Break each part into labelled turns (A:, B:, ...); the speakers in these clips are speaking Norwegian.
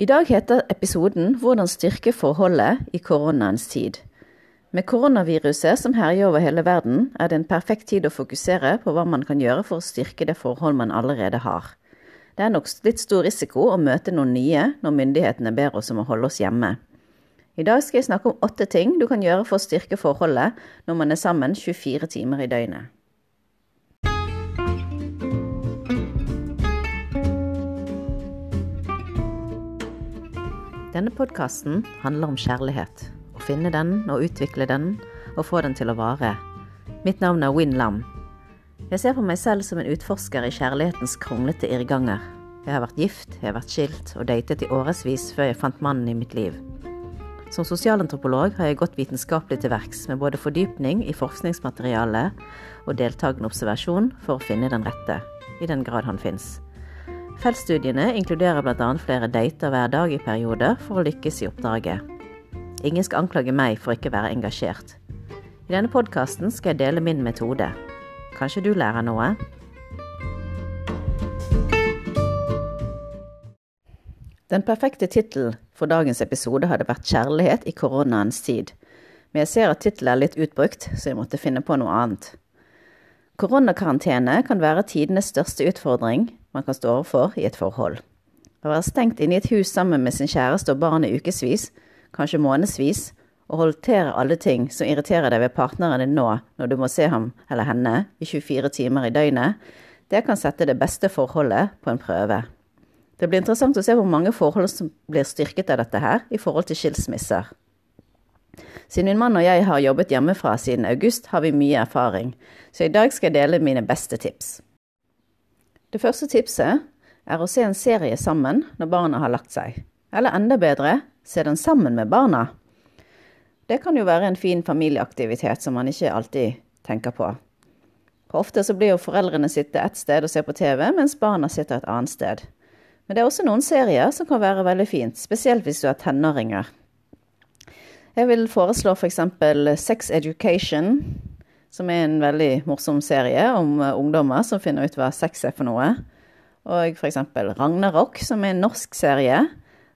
A: I dag heter episoden 'Hvordan styrke forholdet i koronaens tid'. Med koronaviruset som herjer over hele verden, er det en perfekt tid å fokusere på hva man kan gjøre for å styrke det forhold man allerede har. Det er nok litt stor risiko å møte noen nye når myndighetene ber oss om å holde oss hjemme. I dag skal jeg snakke om åtte ting du kan gjøre for å styrke forholdet når man er sammen 24 timer i døgnet. Denne podkasten handler om kjærlighet. Å finne den og utvikle den og få den til å vare. Mitt navn er Win Lam. Jeg ser på meg selv som en utforsker i kjærlighetens kronglete irrganger. Jeg har vært gift, jeg har vært skilt og datet i årevis før jeg fant mannen i mitt liv. Som sosialantropolog har jeg gått vitenskapelig til verks med både fordypning i forskningsmaterialet og deltakende observasjon for å finne den rette, i den grad han fins. Feltstudiene inkluderer bl.a. flere dater hver dag i perioder for å lykkes i oppdraget. Ingen skal anklage meg for ikke å være engasjert. I denne podkasten skal jeg dele min metode. Kanskje du lærer noe? Den perfekte tittelen for dagens episode hadde vært 'Kjærlighet i koronaens tid'. Men jeg ser at tittelen er litt utbrukt, så jeg måtte finne på noe annet. Koronakarantene kan være tidenes største utfordring man kan stå overfor i et forhold. Å være stengt inne i et hus sammen med sin kjæreste og barn i ukevis, kanskje månedsvis, og håndtere alle ting som irriterer deg ved partneren din nå når du må se ham eller henne i 24 timer i døgnet, det kan sette det beste forholdet på en prøve. Det blir interessant å se hvor mange forhold som blir styrket av dette her i forhold til skilsmisser. Siden min mann og jeg har jobbet hjemmefra siden august, har vi mye erfaring, så i dag skal jeg dele mine beste tips. Det første tipset er å se en serie sammen når barna har lagt seg. Eller enda bedre, se den sammen med barna. Det kan jo være en fin familieaktivitet som man ikke alltid tenker på. For ofte så blir jo foreldrene sitte ett sted og se på TV, mens barna sitter et annet sted. Men det er også noen serier som kan være veldig fint, spesielt hvis du har tenåringer. Jeg vil foreslå f.eks. For Sex Education, som er en veldig morsom serie om eh, ungdommer som finner ut hva sex er for noe. Og f.eks. Ragnarok, som er en norsk serie.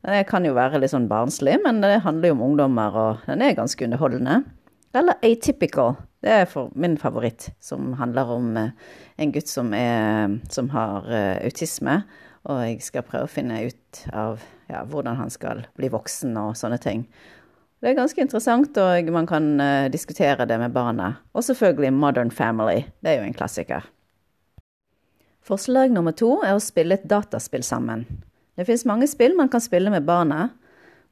A: Den kan jo være litt sånn barnslig, men det handler jo om ungdommer, og den er ganske underholdende. Eller Atypical. Det er min favoritt, som handler om eh, en gutt som, er, som har eh, autisme. Og jeg skal prøve å finne ut av ja, hvordan han skal bli voksen og sånne ting. Det er ganske interessant, og man kan uh, diskutere det med barna. Og selvfølgelig Modern Family. Det er jo en klassiker. Forslag nummer to er å spille et dataspill sammen. Det fins mange spill man kan spille med barna.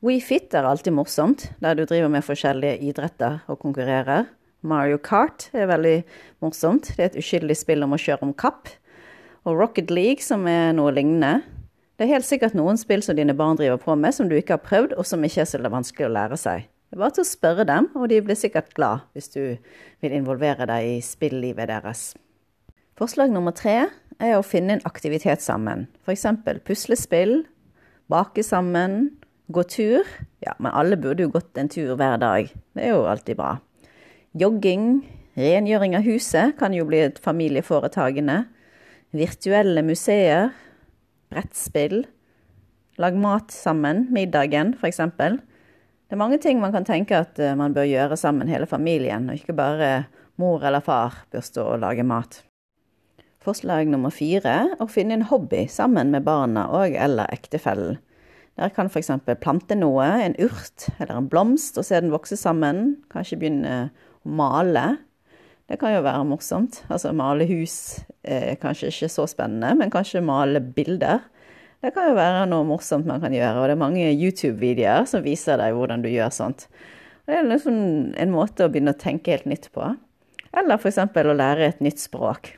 A: WeFit er alltid morsomt, der du driver med forskjellige idretter og konkurrerer. Mario Kart er veldig morsomt. Det er et uskyldig spill om å kjøre om kapp. Og Rocket League, som er noe lignende. Det er helt sikkert noen spill som dine barn driver på med, som du ikke har prøvd, og som ikke er så vanskelig å lære seg. Det er bare til å spørre dem, og de blir sikkert glad hvis du vil involvere deg i spillivet deres. Forslag nummer tre er å finne en aktivitet sammen. F.eks. puslespill, bake sammen, gå tur. Ja, men alle burde jo gått en tur hver dag. Det er jo alltid bra. Jogging, rengjøring av huset kan jo bli et familieforetagende. Virtuelle museer, brettspill. Lag mat sammen, middagen f.eks. Det er mange ting man kan tenke at eh, man bør gjøre sammen, hele familien, og ikke bare mor eller far bør stå og lage mat. Forslag nummer fire å finne en hobby sammen med barna og eller ektefellen. Dere kan f.eks. plante noe, en urt eller en blomst, og se den vokse sammen. Kanskje begynne å male. Det kan jo være morsomt. Altså male hus er kanskje ikke så spennende, men kanskje male bilder. Det kan jo være noe morsomt man kan gjøre, og det er mange YouTube-videoer som viser deg hvordan du gjør sånt. Det er liksom en måte å begynne å tenke helt nytt på. Eller f.eks. å lære et nytt språk.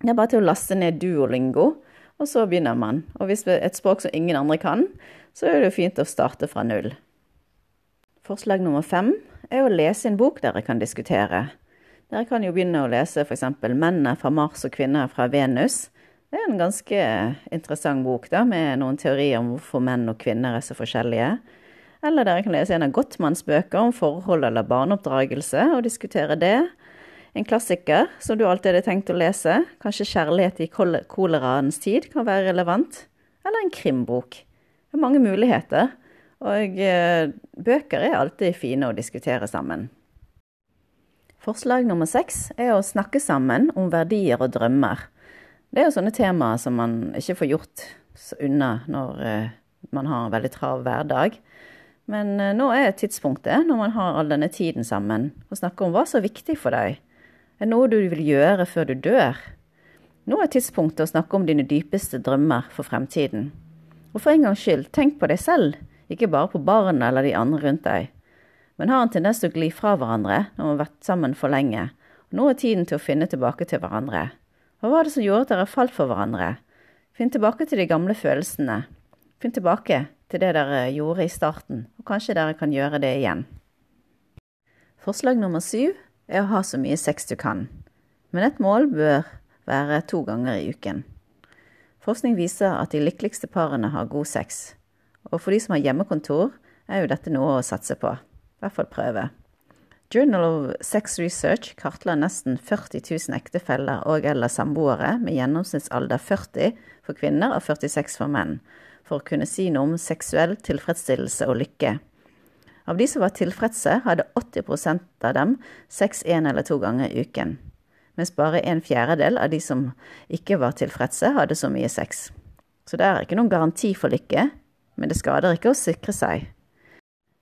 A: Det er bare til å laste ned duolingo, og så begynner man. Og hvis det er et språk som ingen andre kan, så er det jo fint å starte fra null. Forslag nummer fem er å lese en bok dere kan diskutere. Dere kan jo begynne å lese f.eks. 'Menn er fra Mars og kvinner er fra Venus'. Det er en ganske interessant bok da, med noen teorier om hvorfor menn og kvinner er så forskjellige. Eller dere kan lese en av Gottmanns bøker om forhold eller barneoppdragelse og diskutere det. En klassiker som du alltid hadde tenkt å lese, kanskje 'Kjærlighet i koleraens tid', kan være relevant. Eller en krimbok. Det er mange muligheter, og eh, bøker er alltid fine å diskutere sammen. Forslag nummer seks er å snakke sammen om verdier og drømmer. Det er jo sånne temaer som man ikke får gjort unna når eh, man har en veldig trav hverdag. Men eh, nå er tidspunktet, når man har all denne tiden sammen, å snakke om hva som er viktig for deg. Er det noe du vil gjøre før du dør? Nå er tidspunktet å snakke om dine dypeste drømmer for fremtiden. Og for en gangs skyld, tenk på deg selv, ikke bare på barna eller de andre rundt deg. Men har en tendens til å gli fra hverandre når man har vært sammen for lenge. Og nå er tiden til å finne tilbake til hverandre. Hva var det som gjorde at dere falt for hverandre? Finn tilbake til de gamle følelsene. Finn tilbake til det dere gjorde i starten, og kanskje dere kan gjøre det igjen. Forslag nummer syv er å ha så mye sex du kan. Men et mål bør være to ganger i uken. Forskning viser at de lykkeligste parene har god sex. Og for de som har hjemmekontor, er jo dette noe å satse på. Hvert fall prøve. Journal of Sex Research kartla nesten 40 000 ektefeller og eller samboere med gjennomsnittsalder 40 for kvinner og 46 for menn, for å kunne si noe om seksuell tilfredsstillelse og lykke. Av de som var tilfredse, hadde 80% av dem sex én eller to ganger i uken mens bare en fjerdedel av de som ikke var tilfredse, hadde så mye sex. Så det er ikke noen garanti for lykke, men det skader ikke å sikre seg.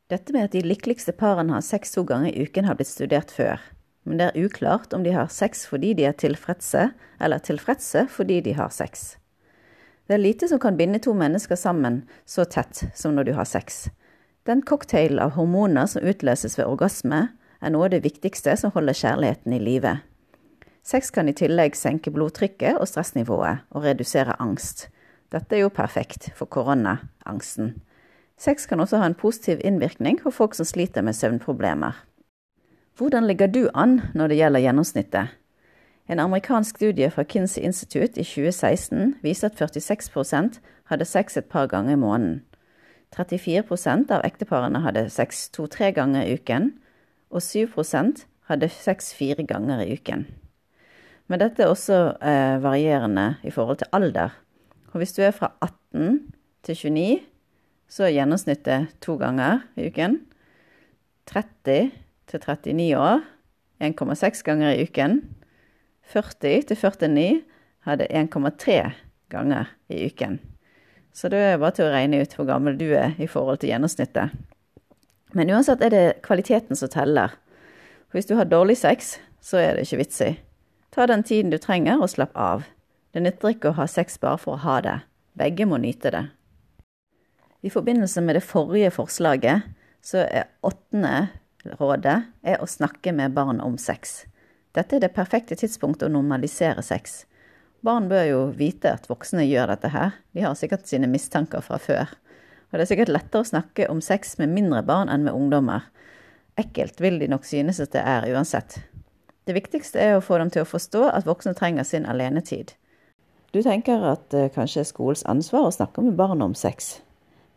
A: Dette med at de lykkeligste parene har sex to ganger i uken, har blitt studert før, men det er uklart om de har sex fordi de er tilfredse, eller tilfredse fordi de har sex. Det er lite som kan binde to mennesker sammen så tett som når du har sex. Den cocktailen av hormoner som utløses ved orgasme, er noe av det viktigste som holder kjærligheten i live. Sex kan i tillegg senke blodtrykket og stressnivået, og redusere angst. Dette er jo perfekt for koronaangsten. Sex kan også ha en positiv innvirkning for folk som sliter med søvnproblemer. Hvordan ligger du an når det gjelder gjennomsnittet? En amerikansk studie fra Kinsey Institute i 2016 viser at 46 hadde sex et par ganger i måneden. 34% av ekteparene hadde sex to-tre ganger i uken, og 7% hadde sex fire ganger i uken. Men dette er også eh, varierende i forhold til alder. Og hvis du er fra 18 til 29, så er gjennomsnittet to ganger i uken. 30 til 39 år 1,6 ganger i uken. 40 til 49 hadde 1,3 ganger i uken. Så det er bare til å regne ut hvor gammel du er i forhold til gjennomsnittet. Men uansett er det kvaliteten som teller. Hvis du har dårlig sex, så er det ikke vits i. Ta den tiden du trenger, og slapp av. Det nytter ikke å ha sex bare for å ha det. Begge må nyte det. I forbindelse med det forrige forslaget, så er åttende rådet er å snakke med barn om sex. Dette er det perfekte tidspunktet å normalisere sex. Barn bør jo vite at voksne gjør dette her. De har sikkert sine mistanker fra før. Og det er sikkert lettere å snakke om sex med mindre barn enn med ungdommer. Ekkelt vil de nok synes at det er uansett. Det viktigste er å få dem til å forstå at voksne trenger sin alenetid. Du tenker at det kanskje er skolens ansvar å snakke med barn om sex,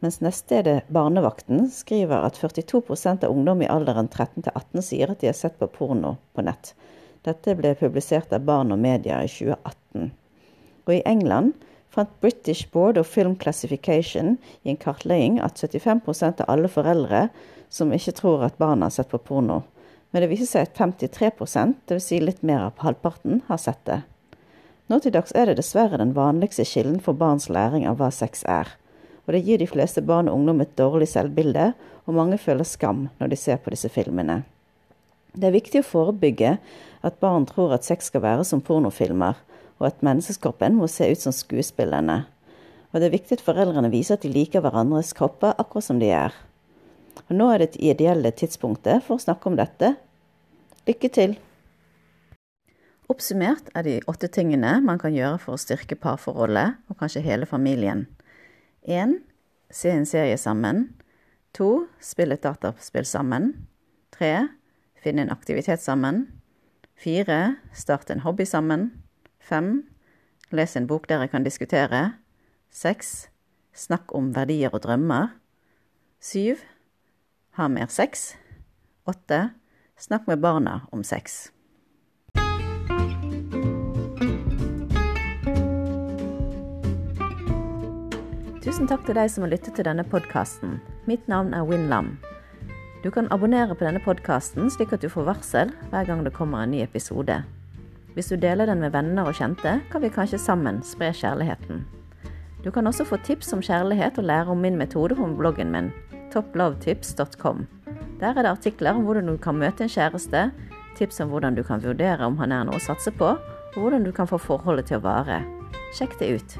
A: mens neststedet Barnevakten skriver at 42% av ungdom i alderen 13 til 18 sier at de har sett på porno på nett. Dette ble publisert av Barn og Media i 2018. Og i England fant British Board of Film Classification i en kartlegging at 75% av alle foreldre som ikke tror at barna har sett på porno, men det viser seg at 53% dvs. Si litt mer av halvparten, har sett det. Nå til dags er det dessverre den vanligste kilden for barns læring av hva sex er, og det gir de fleste barn og ungdom et dårlig selvbilde, og mange føler skam når de ser på disse filmene. Det er viktig å forebygge at barn tror at sex skal være som pornofilmer, og at menneskeskroppen må se ut som skuespillerne. Og det er viktig at foreldrene viser at de liker hverandres kropper akkurat som de er. Og nå er det det ideelle tidspunktet for å snakke om dette. Lykke til! Oppsummert er de åtte tingene man kan gjøre for å styrke parforholdet, og kanskje hele familien. 1. Se en serie sammen. 2. Spill et dataspill sammen. 3. Finn en aktivitet sammen. 4. Start en hobby sammen. 5. Les en bok dere kan diskutere. 6. Snakk om verdier og drømmer. 7. Ha mer sex. 8. Snakk med barna om sex. Tusen takk til deg som har lyttet til denne podkasten. Mitt navn er Win Lam. Du kan abonnere på denne podkasten slik at du får varsel hver gang det kommer en ny episode. Hvis du deler den med venner og kjente, kan vi kanskje sammen spre kjærligheten. Du kan også få tips om kjærlighet og lære om min metode på bloggen min, topplovetips.com. Der er det artikler om hvordan du kan møte en kjæreste, tips om hvordan du kan vurdere om han er noe å satse på, og hvordan du kan få forholdet til å vare. Sjekk det ut.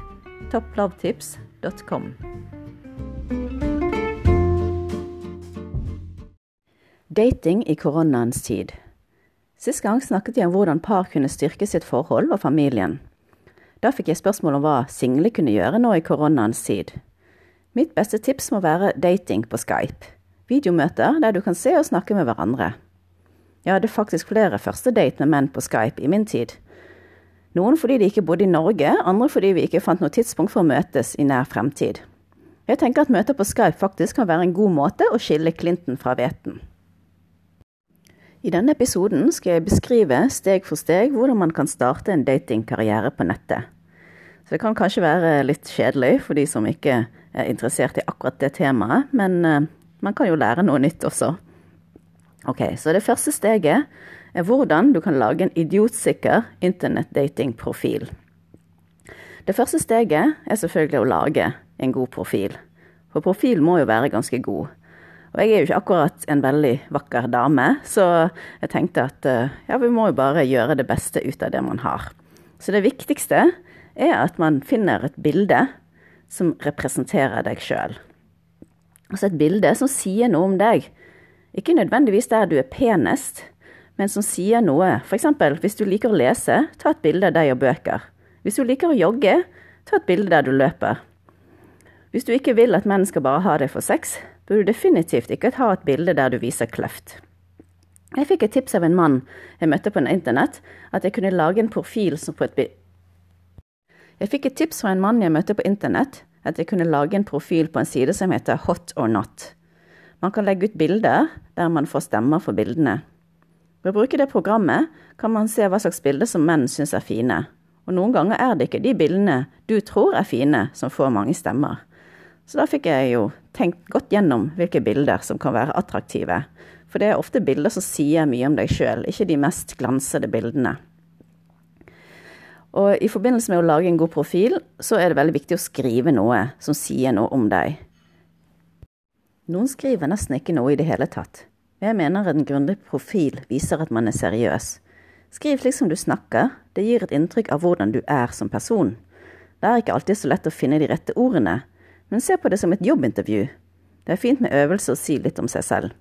A: topplovetips.com. Dating i koronaens tid. Sist gang snakket jeg om hvordan par kunne styrke sitt forhold og familien. Da fikk jeg spørsmål om hva single kunne gjøre nå i koronaens tid. Mitt beste tips må være dating på Skype. Videomøter der du kan se og snakke med hverandre. Jeg hadde faktisk flere første date med menn på Skype i min tid. Noen fordi de ikke bodde i Norge, andre fordi vi ikke fant noe tidspunkt for å møtes i nær fremtid. Jeg tenker at møter på Skype faktisk kan være en god måte å skille klinten fra hveten. I denne episoden skal jeg beskrive steg for steg hvordan man kan starte en datingkarriere på nettet. Så det kan kanskje være litt kjedelig for de som ikke er interessert i akkurat det temaet, men eh, man kan jo lære noe nytt også. Ok, Så det første steget er hvordan du kan lage en idiotsikker internettdatingprofil. Det første steget er selvfølgelig å lage en god profil. For profilen må jo være ganske god. Og jeg er jo ikke akkurat en veldig vakker dame, så jeg tenkte at eh, ja, vi må jo bare gjøre det beste ut av det man har. Så det viktigste er at man finner et bilde som representerer deg sjøl. Altså et bilde som sier noe om deg. Ikke nødvendigvis der du er penest, men som sier noe. F.eks. hvis du liker å lese, ta et bilde av deg og bøker. Hvis du liker å jogge, ta et bilde der du løper. Hvis du ikke vil at menn skal bare ha deg for sex, bør du definitivt ikke ha et bilde der du viser kløft. Jeg fikk et tips av en mann jeg møtte på en internett, at jeg kunne lage en profil som på et bilde Jeg fikk et tips fra en mann jeg møtte på internett, at jeg kunne lage en profil på en side som heter Hot or Not. Man kan legge ut bilder der man får stemmer for bildene. Ved å bruke det programmet kan man se hva slags bilder som menn syns er fine, og noen ganger er det ikke de bildene du tror er fine, som får mange stemmer. Så da fikk jeg jo tenkt godt gjennom hvilke bilder som kan være attraktive. For det er ofte bilder som sier mye om deg sjøl, ikke de mest glansede bildene. Og i forbindelse med å lage en god profil, så er det veldig viktig å skrive noe som sier noe om deg. Noen skriver nesten ikke noe i det hele tatt. Jeg mener at en grundig profil viser at man er seriøs. Skriv slik som du snakker, det gir et inntrykk av hvordan du er som person. Det er ikke alltid så lett å finne de rette ordene, men se på det som et jobbintervju. Det er fint med øvelse å si litt om seg selv.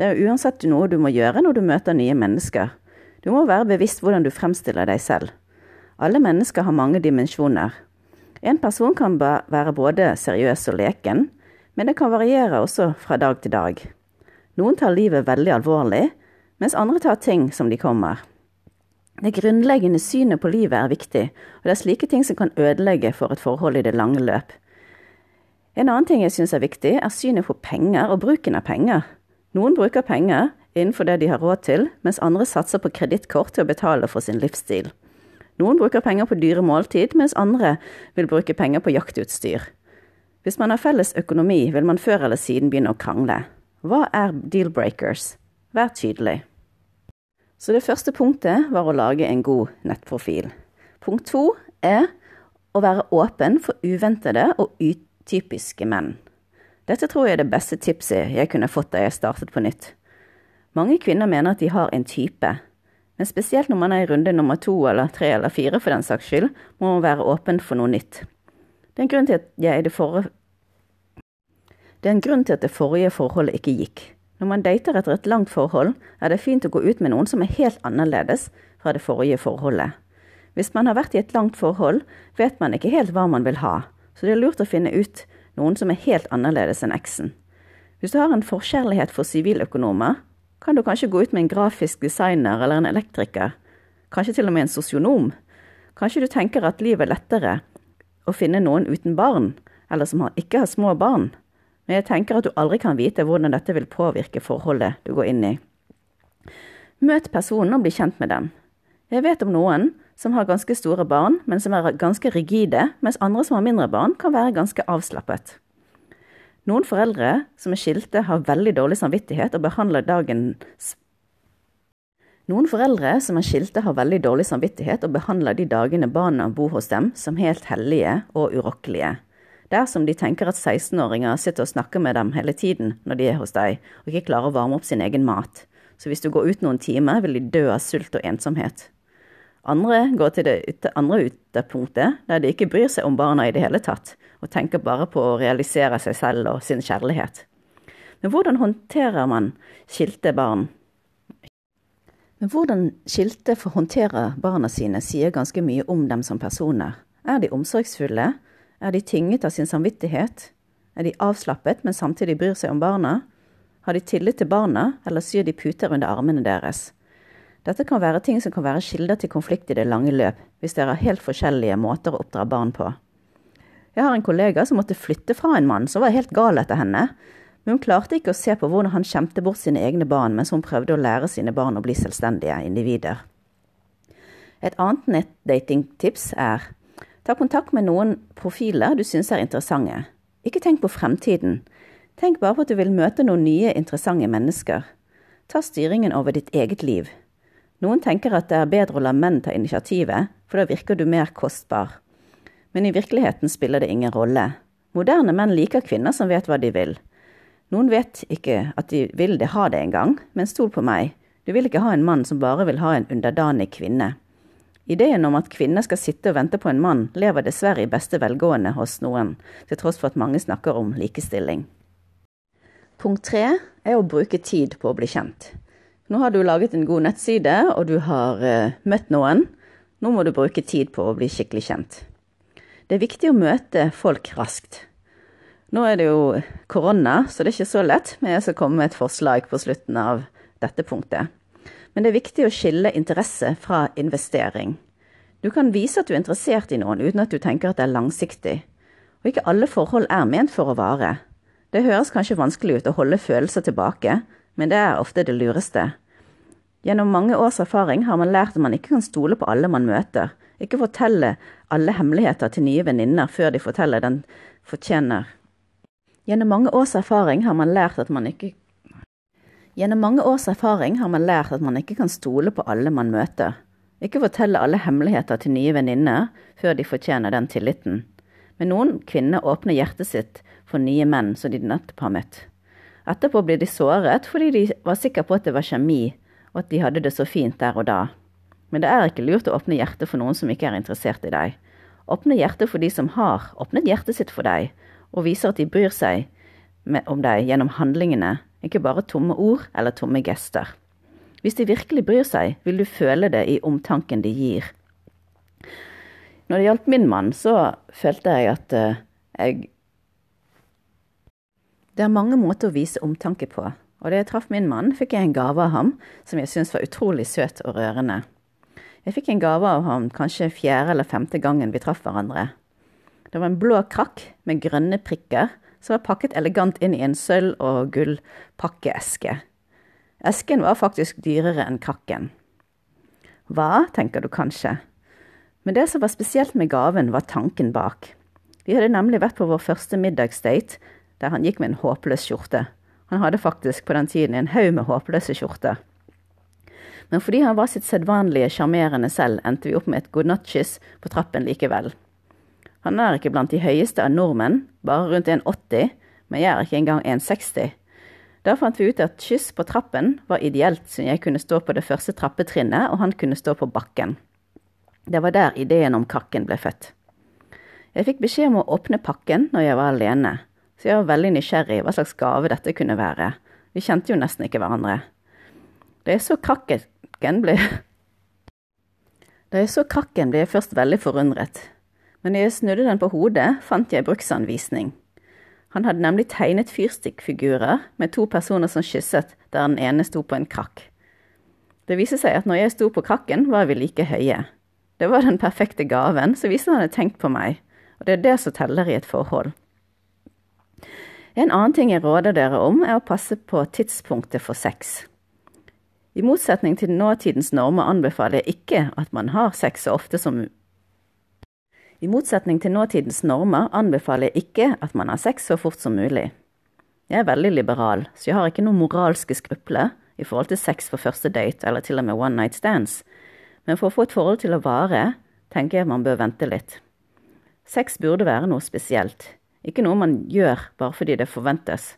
A: Det er uansett noe du må gjøre når du møter nye mennesker. Du må være bevisst hvordan du fremstiller deg selv. Alle mennesker har mange dimensjoner. En person kan være både seriøs og leken, men det kan variere også fra dag til dag. Noen tar livet veldig alvorlig, mens andre tar ting som de kommer. Det grunnleggende synet på livet er viktig, og det er slike ting som kan ødelegge for et forhold i det lange løp. En annen ting jeg syns er viktig, er synet på penger og bruken av penger. Noen bruker penger innenfor det de har råd til, mens andre satser på kredittkort til å betale for sin livsstil. Noen bruker penger på dyre måltid, mens andre vil bruke penger på jaktutstyr. Hvis man har felles økonomi, vil man før eller siden begynne å krangle. Hva er deal-breakers? Vær tydelig. Så det første punktet var å lage en god nettprofil. Punkt to er å være åpen for uventede og utypiske menn. Dette tror jeg er det beste tipset jeg kunne fått da jeg startet på nytt. Mange kvinner mener at de har en type, men spesielt når man er i runde nummer to eller tre eller fire for den saks skyld, må man være åpen for noe nytt. Det er en grunn til at, jeg i det, forrige det er en grunn til at det forrige forholdet ikke gikk. Når man dater etter et langt forhold, er det fint å gå ut med noen som er helt annerledes fra det forrige forholdet. Hvis man har vært i et langt forhold, vet man ikke helt hva man vil ha, så det er lurt å finne ut noen som er helt annerledes enn eksen. Hvis du har en forkjærlighet for siviløkonomer, kan du kanskje gå ut med en grafisk designer eller en elektriker, kanskje til og med en sosionom. Kanskje du tenker at livet er lettere å finne noen uten barn, eller som ikke har små barn, men jeg tenker at du aldri kan vite hvordan dette vil påvirke forholdet du går inn i. Møt personen og bli kjent med dem. Jeg vet om noen som har ganske store barn, men som er ganske rigide, mens andre som har mindre barn, kan være ganske avslappet. Noen foreldre som er skilte, har veldig dårlig samvittighet og behandler dagens noen foreldre som er skilte, har veldig dårlig samvittighet og behandler de dagene barna bor hos dem, som helt hellige og urokkelige. Dersom de tenker at 16-åringer sitter og snakker med dem hele tiden når de er hos deg, og ikke klarer å varme opp sin egen mat. Så hvis du går ut noen timer, vil de dø av sult og ensomhet. Andre går til det andre ytterpunktet, der de ikke bryr seg om barna i det hele tatt, og tenker bare på å realisere seg selv og sin kjærlighet. Men hvordan håndterer man skilte barn? Men hvordan skilte får håndtere barna sine, sier ganske mye om dem som personer. Er de omsorgsfulle? Er de tynget av sin samvittighet? Er de avslappet, men samtidig bryr seg om barna? Har de tillit til barna, eller syr de puter under armene deres? Dette kan være ting som kan være kilder til konflikt i det lange løp, hvis dere har helt forskjellige måter å oppdra barn på. Jeg har en kollega som måtte flytte fra en mann som var helt gal etter henne, men hun klarte ikke å se på hvordan han skjemte bort sine egne barn mens hun prøvde å lære sine barn å bli selvstendige individer. Et annet nettdatingtips er ta kontakt med noen profiler du syns er interessante. Ikke tenk på fremtiden. Tenk bare på at du vil møte noen nye, interessante mennesker. Ta styringen over ditt eget liv. Noen tenker at det er bedre å la menn ta initiativet, for da virker du mer kostbar. Men i virkeligheten spiller det ingen rolle. Moderne menn liker kvinner som vet hva de vil. Noen vet ikke at de vil det ha det engang, men stol på meg, du vil ikke ha en mann som bare vil ha en underdanig kvinne. Ideen om at kvinner skal sitte og vente på en mann, lever dessverre i beste velgående hos noen, til tross for at mange snakker om likestilling. Punkt tre er å bruke tid på å bli kjent. Nå har du laget en god nettside, og du har uh, møtt noen. Nå må du bruke tid på å bli skikkelig kjent. Det er viktig å møte folk raskt. Nå er det jo korona, så det er ikke så lett, men jeg skal komme med et forslag på slutten av dette punktet. Men det er viktig å skille interesse fra investering. Du kan vise at du er interessert i noen uten at du tenker at det er langsiktig. Og ikke alle forhold er ment for å vare. Det høres kanskje vanskelig ut å holde følelser tilbake, men det er ofte det lureste. Gjennom mange års erfaring har man lært at man ikke kan stole på alle man møter. Ikke fortelle alle hemmeligheter til nye venninner før de forteller den fortjener Gjennom mange års erfaring har man lært at man ikke Gjennom mange års erfaring har man lært at man ikke kan stole på alle man møter. Ikke fortelle alle hemmeligheter til nye venninner før de fortjener den tilliten. Men noen kvinner åpner hjertet sitt for nye menn som de nettopp har møtt. Etterpå blir de såret fordi de var sikre på at det var kjemi, og at de hadde det så fint der og da. Men det er ikke lurt å åpne hjertet for noen som ikke er interessert i deg. Åpne hjertet for de som har åpnet hjertet sitt for deg, og viser at de bryr seg om deg gjennom handlingene, ikke bare tomme ord eller tomme gester. Hvis de virkelig bryr seg, vil du føle det i omtanken de gir. Når det gjaldt min mann, så følte jeg at uh, jeg Det er mange måter å vise omtanke på, og da jeg traff min mann, fikk jeg en gave av ham som jeg syntes var utrolig søt og rørende. Jeg fikk en gave av ham kanskje fjerde eller femte gangen vi traff hverandre. Det var en blå krakk med grønne prikker som var pakket elegant inn i en sølv- og gullpakkeeske. Esken var faktisk dyrere enn krakken. Hva, tenker du kanskje. Men det som var spesielt med gaven, var tanken bak. Vi hadde nemlig vært på vår første middagsdate, der han gikk med en håpløs skjorte. Han hadde faktisk på den tiden en haug med håpløse skjorter. Men fordi han var sitt sedvanlige sjarmerende selv, endte vi opp med et godnattkyss på trappen likevel. Han er ikke blant de høyeste av nordmenn, bare rundt 1,80, men jeg er ikke engang 1,60. Da fant vi ut at kyss på trappen var ideelt, siden jeg kunne stå på det første trappetrinnet, og han kunne stå på bakken. Det var der ideen om kakken ble født. Jeg fikk beskjed om å åpne pakken når jeg var alene, så jeg var veldig nysgjerrig hva slags gave dette kunne være. Vi kjente jo nesten ikke hverandre. Da jeg så krakken, ble Da jeg så krakken, ble jeg først veldig forundret men når jeg snudde den på hodet, fant jeg bruksanvisning. Han hadde nemlig tegnet fyrstikkfigurer med to personer som kysset, der den ene sto på en krakk. Det viste seg at når jeg sto på krakken, var vi like høye. Det var den perfekte gaven, så viste han hadde tenkt på meg, og det er det som teller i et forhold. En annen ting jeg råder dere om, er å passe på tidspunktet for sex. I motsetning til nåtidens normer anbefaler jeg ikke at man har sex så ofte som I motsetning til nåtidens normer anbefaler jeg ikke at man har sex så fort som mulig. Jeg er veldig liberal, så jeg har ikke noen moralske skrupler i forhold til sex for første date eller til og med one night stands, men for å få et forhold til å vare, tenker jeg man bør vente litt. Sex burde være noe spesielt, ikke noe man gjør bare fordi det forventes,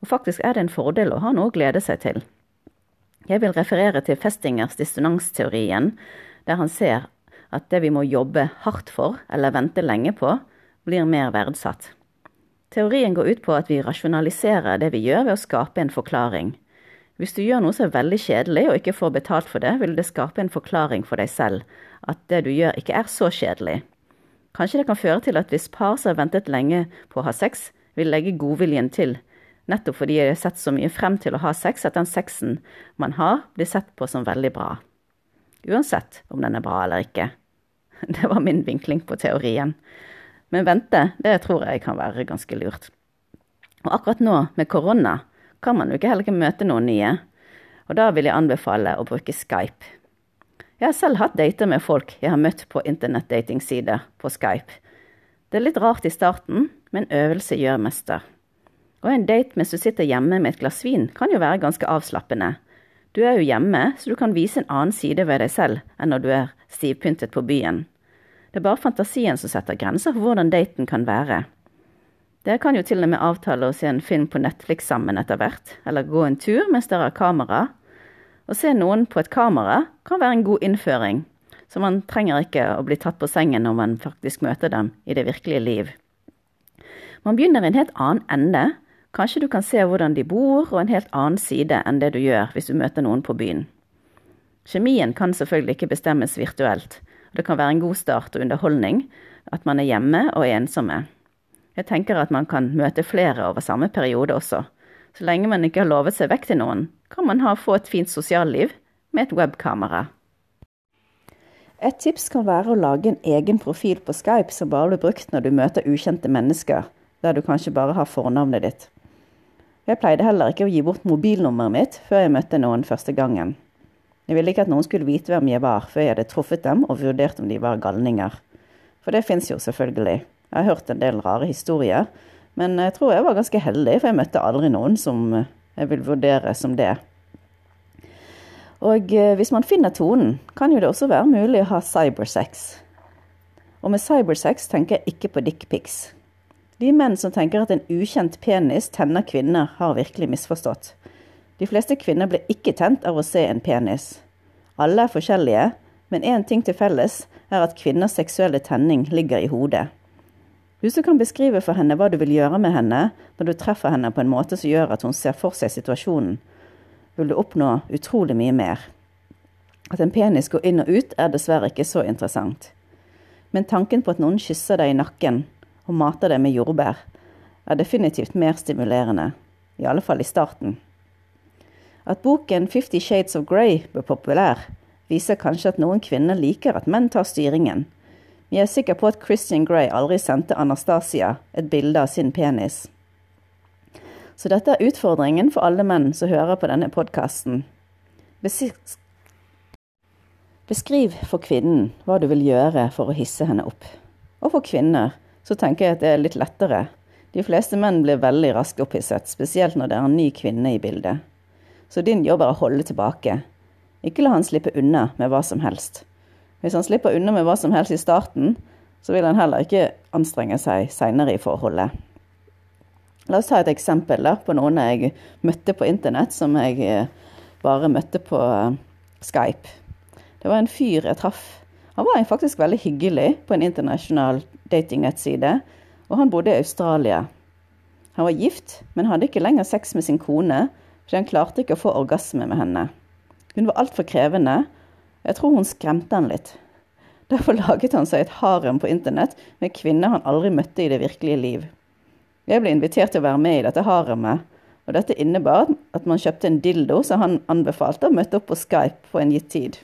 A: og faktisk er det en fordel å ha noe å glede seg til. Jeg vil referere til Festingers dissonansteorien, der han ser at det vi må jobbe hardt for eller vente lenge på, blir mer verdsatt. Teorien går ut på at vi rasjonaliserer det vi gjør ved å skape en forklaring. Hvis du gjør noe som er veldig kjedelig og ikke får betalt for det, vil det skape en forklaring for deg selv, at det du gjør ikke er så kjedelig. Kanskje det kan føre til at hvis par som har ventet lenge på å ha sex, vil legge godviljen til, nettopp fordi de har sett så mye frem til å ha sex at den sexen man har, blir sett på som veldig bra. Uansett om den er bra eller ikke. Det var min vinkling på teorien. Men vente, det tror jeg kan være ganske lurt. Og akkurat nå, med korona, kan man jo ikke heller ikke møte noen nye. Og da vil jeg anbefale å bruke Skype. Jeg har selv hatt dater med folk jeg har møtt på internettdatingsider på Skype. Det er litt rart i starten, men øvelse gjør mester. Og en date mens du sitter hjemme med et glass vin, kan jo være ganske avslappende. Du er jo hjemme, så du kan vise en annen side ved deg selv enn når du er stivpyntet på byen. Det er bare fantasien som setter grenser for hvordan daten kan være. Dere kan jo til og med avtale å se en film på Netflix sammen etter hvert, eller gå en tur mens dere har kamera. Å se noen på et kamera kan være en god innføring, så man trenger ikke å bli tatt på sengen når man faktisk møter dem i det virkelige liv. Man begynner i en helt annen ende Kanskje du kan se hvordan de bor, og en helt annen side enn det du gjør hvis du møter noen på byen. Kjemien kan selvfølgelig ikke bestemmes virtuelt, og det kan være en god start og underholdning at man er hjemme og ensomme. Jeg tenker at man kan møte flere over samme periode også. Så lenge man ikke har lovet seg vekk til noen, kan man ha, få et fint sosialliv med et webkamera. Et tips kan være å lage en egen profil på Skype som bare blir brukt når du møter ukjente mennesker, der du kanskje bare har fornavnet ditt. Jeg pleide heller ikke å gi bort mobilnummeret mitt før jeg møtte noen første gangen. Jeg ville ikke at noen skulle vite hvem jeg var før jeg hadde truffet dem og vurdert om de var galninger. For det fins jo selvfølgelig. Jeg har hørt en del rare historier, men jeg tror jeg var ganske heldig, for jeg møtte aldri noen som jeg vil vurdere som det. Og eh, hvis man finner tonen, kan jo det også være mulig å ha cybersex. Og med cybersex tenker jeg ikke på dickpics. De menn som tenker at en ukjent penis tenner kvinner, har virkelig misforstått. De fleste kvinner blir ikke tent av å se en penis. Alle er forskjellige, men én ting til felles er at kvinners seksuelle tenning ligger i hodet. Hvis du kan beskrive for henne hva du vil gjøre med henne når du treffer henne på en måte som gjør at hun ser for seg situasjonen, vil du oppnå utrolig mye mer. At en penis går inn og ut, er dessverre ikke så interessant. Men tanken på at noen kysser deg i nakken, og mater deg med jordbær, er definitivt mer stimulerende, i alle fall i starten. At boken Fifty Shades of Grey ble populær, viser kanskje at noen kvinner liker at menn tar styringen. Vi er sikre på at Christian Grey aldri sendte Anastasia et bilde av sin penis. Så dette er utfordringen for alle menn som hører på denne podkasten. Beskriv for kvinnen hva du vil gjøre for å hisse henne opp. Og for kvinner, så tenker jeg at det er litt lettere. De fleste menn blir veldig raskt opphisset, spesielt når det er en ny kvinne i bildet. Så din jobb er å holde tilbake. Ikke la han slippe unna med hva som helst. Hvis han slipper unna med hva som helst i starten, så vil han heller ikke anstrenge seg seinere i forholdet. La oss ta et eksempel da, på noen jeg møtte på internett, som jeg eh, bare møtte på eh, Skype. Det var en fyr jeg traff. Han var faktisk veldig hyggelig på en internasjonal datingnettside, og han bodde i Australia. Han var gift, men hadde ikke lenger sex med sin kone, fordi han klarte ikke å få orgasme med henne. Hun var altfor krevende. Jeg tror hun skremte han litt. Derfor laget han seg et harem på internett med kvinner han aldri møtte i det virkelige liv. Jeg ble invitert til å være med i dette haremet, og dette innebar at man kjøpte en dildo som han anbefalte, og møtte opp på Skype på en gitt tid.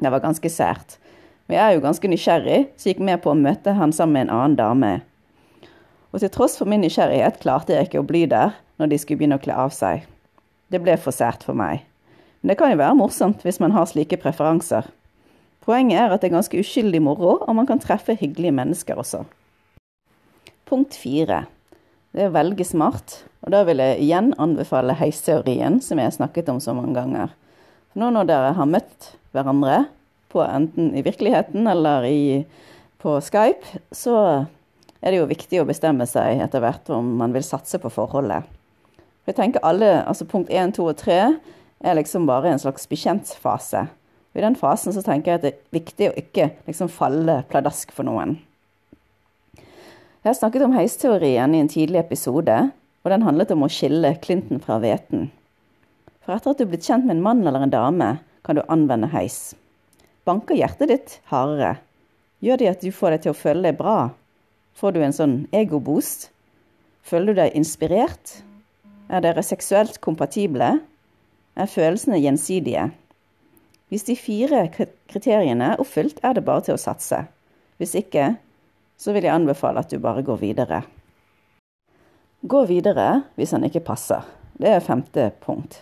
A: Det var ganske sært. Men jeg er jo ganske nysgjerrig, så gikk med på å møte han sammen med en annen dame. Og til tross for min nysgjerrighet klarte jeg ikke å bli der når de skulle begynne å kle av seg. Det ble for sært for meg. Men det kan jo være morsomt hvis man har slike preferanser. Poenget er at det er ganske uskyldig moro, og man kan treffe hyggelige mennesker også. Punkt fire. Det er å velge smart, og da vil jeg igjen anbefale heisteorien, som jeg har snakket om så mange ganger. Nå når dere har møtt hverandre, på enten i virkeligheten eller i, på Skype, så er det jo viktig å bestemme seg etter hvert om man vil satse på forholdet. Jeg tenker alle, altså Punkt 1, 2 og 3 er liksom bare en slags bekjentfase. I den fasen så tenker jeg at det er viktig å ikke liksom falle pladask for noen. Jeg har snakket om heisteorien i en tidlig episode, og den handlet om å skille Clinton fra hveten. For etter at du er blitt kjent med en mann eller en dame, kan du anvende heis. Banker hjertet ditt hardere? Gjør det at du får deg til å føle deg bra? Får du en sånn egoboost? Føler du deg inspirert? Er dere seksuelt kompatible? Er følelsene gjensidige? Hvis de fire kriteriene er oppfylt, er det bare til å satse. Hvis ikke, så vil jeg anbefale at du bare går videre. Gå videre hvis han ikke passer. Det er femte punkt.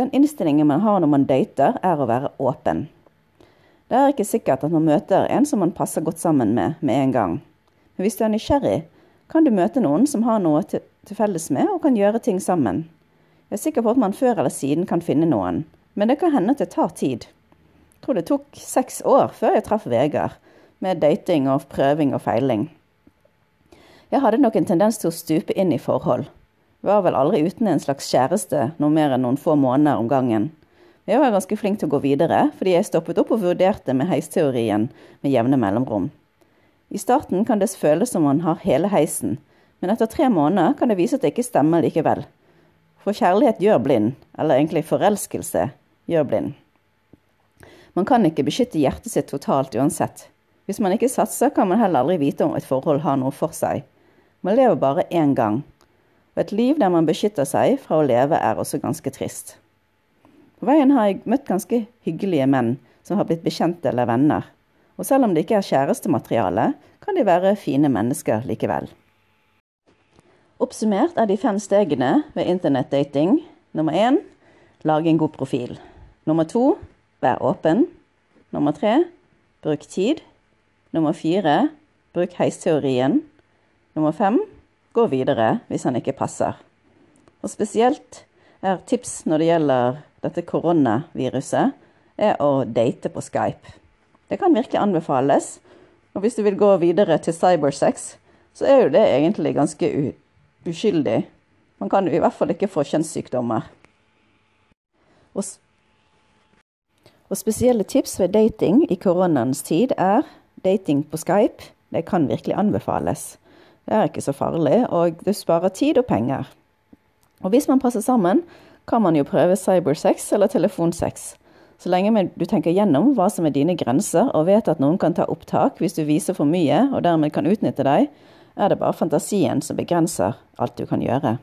A: Den innstillingen man har når man dater, er å være åpen. Det er ikke sikkert at man møter en som man passer godt sammen med med en gang. Men hvis du er nysgjerrig, kan du møte noen som har noe til, til felles med, og kan gjøre ting sammen. Jeg er sikker på at man før eller siden kan finne noen, men det kan hende at det tar tid. Jeg tror det tok seks år før jeg traff Vegard, med dating og prøving og feiling. Jeg hadde nok en tendens til å stupe inn i forhold. Var vel aldri uten en slags kjæreste noe mer enn noen få måneder om gangen. Jeg var ganske flink til å gå videre, fordi jeg stoppet opp og vurderte med heisteorien med jevne mellomrom. I starten kan det føles som man har hele heisen, men etter tre måneder kan det vise at det ikke stemmer likevel. For kjærlighet gjør blind, eller egentlig forelskelse gjør blind. Man kan ikke beskytte hjertet sitt totalt uansett. Hvis man ikke satser, kan man heller aldri vite om et forhold har noe for seg. Man lever bare én gang. Og et liv der man beskytter seg fra å leve, er også ganske trist. På veien har jeg møtt ganske hyggelige menn som har blitt bekjente eller venner. Og selv om det ikke er kjærestemateriale, kan de være fine mennesker likevel. Oppsummert er de fem stegene ved internettdating nummer én lag en god profil. Nummer to vær åpen. Nummer tre bruk tid. Nummer fire bruk heisteorien. Nummer fem gå videre hvis han ikke passer. Og spesielt er tips når det gjelder dette koronaviruset, er å date på Skype. Det kan virkelig anbefales. Og hvis du vil gå videre til cybersex, så er jo det egentlig ganske uskyldig. Man kan i hvert fall ikke få kjønnssykdommer. Og, og spesielle tips ved dating i koronaens tid er dating på Skype. Det kan virkelig anbefales. Det er ikke så farlig, og det sparer tid og penger. Og hvis man passer sammen, kan man jo prøve cybersex eller telefonsex. Så lenge du tenker gjennom hva som er dine grenser, og vet at noen kan ta opptak hvis du viser for mye og dermed kan utnytte deg, er det bare fantasien som begrenser alt du kan gjøre.